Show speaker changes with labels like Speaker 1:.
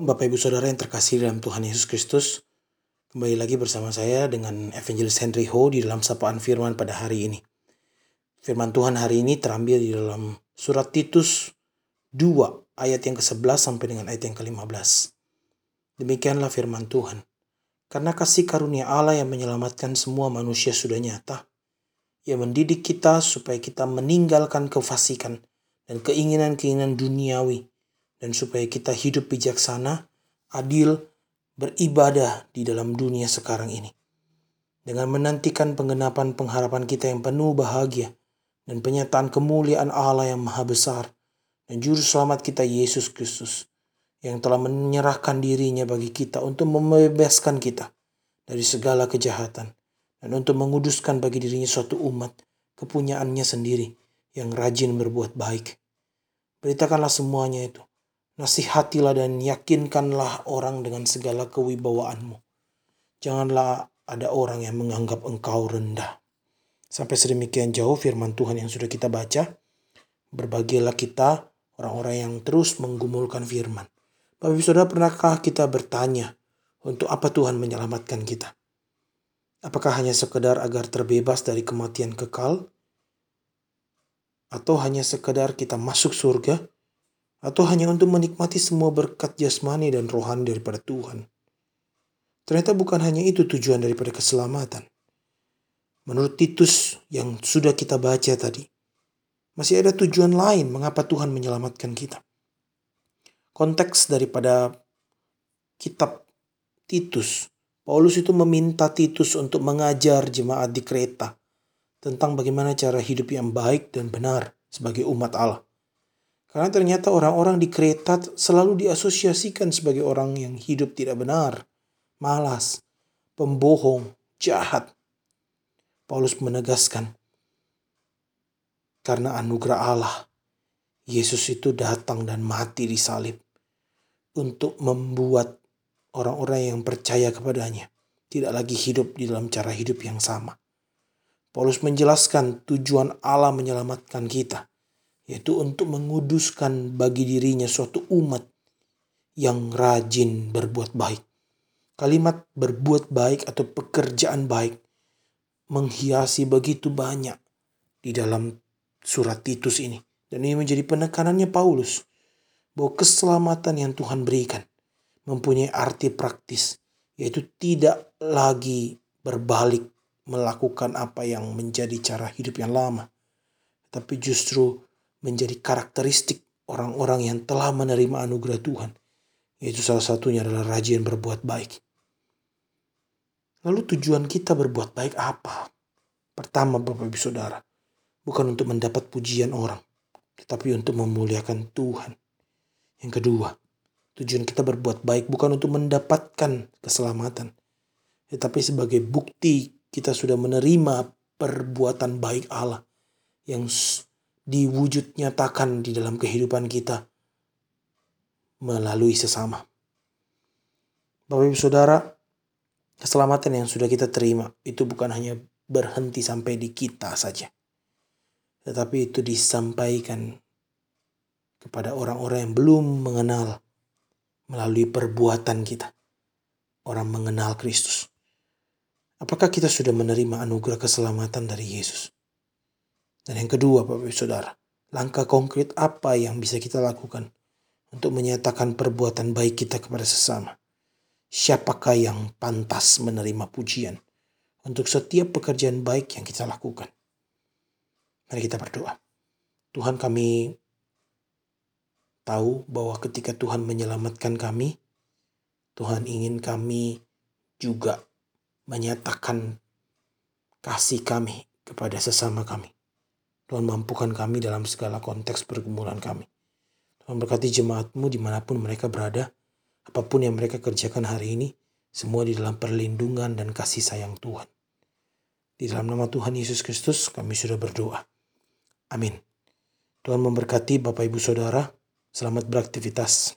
Speaker 1: Bapak Ibu Saudara yang terkasih dalam Tuhan Yesus Kristus, kembali lagi bersama saya dengan Evangelist Henry Ho di dalam sapaan firman pada hari ini. Firman Tuhan hari ini terambil di dalam surat Titus 2 ayat yang ke-11 sampai dengan ayat yang ke-15. Demikianlah firman Tuhan. Karena kasih karunia Allah yang menyelamatkan semua manusia sudah nyata. Ia mendidik kita supaya kita meninggalkan kefasikan dan keinginan-keinginan duniawi dan supaya kita hidup bijaksana, adil, beribadah di dalam dunia sekarang ini. Dengan menantikan penggenapan pengharapan kita yang penuh bahagia dan penyataan kemuliaan Allah yang maha besar dan juru selamat kita Yesus Kristus yang telah menyerahkan dirinya bagi kita untuk membebaskan kita dari segala kejahatan dan untuk menguduskan bagi dirinya suatu umat kepunyaannya sendiri yang rajin berbuat baik. Beritakanlah semuanya itu Nasihatilah dan yakinkanlah orang dengan segala kewibawaanmu. Janganlah ada orang yang menganggap engkau rendah. Sampai sedemikian jauh firman Tuhan yang sudah kita baca. Berbagilah kita orang-orang yang terus menggumulkan firman. Bapak Ibu Saudara, pernahkah kita bertanya untuk apa Tuhan menyelamatkan kita? Apakah hanya sekedar agar terbebas dari kematian kekal? Atau hanya sekedar kita masuk surga atau hanya untuk menikmati semua berkat jasmani dan rohani daripada Tuhan. Ternyata bukan hanya itu tujuan daripada keselamatan. Menurut Titus yang sudah kita baca tadi, masih ada tujuan lain mengapa Tuhan menyelamatkan kita. Konteks daripada kitab Titus, Paulus itu meminta Titus untuk mengajar jemaat di Kreta tentang bagaimana cara hidup yang baik dan benar sebagai umat Allah. Karena ternyata orang-orang di kereta selalu diasosiasikan sebagai orang yang hidup tidak benar, malas, pembohong, jahat. Paulus menegaskan, karena anugerah Allah, Yesus itu datang dan mati di salib untuk membuat orang-orang yang percaya kepadanya tidak lagi hidup di dalam cara hidup yang sama. Paulus menjelaskan tujuan Allah menyelamatkan kita yaitu untuk menguduskan bagi dirinya suatu umat yang rajin berbuat baik. Kalimat berbuat baik atau pekerjaan baik menghiasi begitu banyak di dalam surat Titus ini. Dan ini menjadi penekanannya Paulus bahwa keselamatan yang Tuhan berikan mempunyai arti praktis, yaitu tidak lagi berbalik melakukan apa yang menjadi cara hidup yang lama, tapi justru menjadi karakteristik orang-orang yang telah menerima anugerah Tuhan. Yaitu salah satunya adalah rajin berbuat baik. Lalu tujuan kita berbuat baik apa? Pertama Bapak Ibu Saudara, bukan untuk mendapat pujian orang, tetapi untuk memuliakan Tuhan. Yang kedua, tujuan kita berbuat baik bukan untuk mendapatkan keselamatan, tetapi sebagai bukti kita sudah menerima perbuatan baik Allah yang diwujud nyatakan di dalam kehidupan kita melalui sesama. Bapak Ibu Saudara, keselamatan yang sudah kita terima itu bukan hanya berhenti sampai di kita saja. Tetapi itu disampaikan kepada orang-orang yang belum mengenal melalui perbuatan kita. Orang mengenal Kristus. Apakah kita sudah menerima anugerah keselamatan dari Yesus? Dan yang kedua Bapak Ibu Saudara, langkah konkret apa yang bisa kita lakukan untuk menyatakan perbuatan baik kita kepada sesama? Siapakah yang pantas menerima pujian untuk setiap pekerjaan baik yang kita lakukan? Mari kita berdoa. Tuhan kami tahu bahwa ketika Tuhan menyelamatkan kami, Tuhan ingin kami juga menyatakan kasih kami kepada sesama kami. Tuhan mampukan kami dalam segala konteks pergumulan kami. Tuhan berkati jemaatmu di mana pun mereka berada, apa pun yang mereka kerjakan hari ini, semua di dalam perlindungan dan kasih sayang Tuhan. Di dalam nama Tuhan Yesus Kristus kami sudah berdoa. Amin. Tuhan memberkati Bapak Ibu Saudara. Selamat beraktivitas.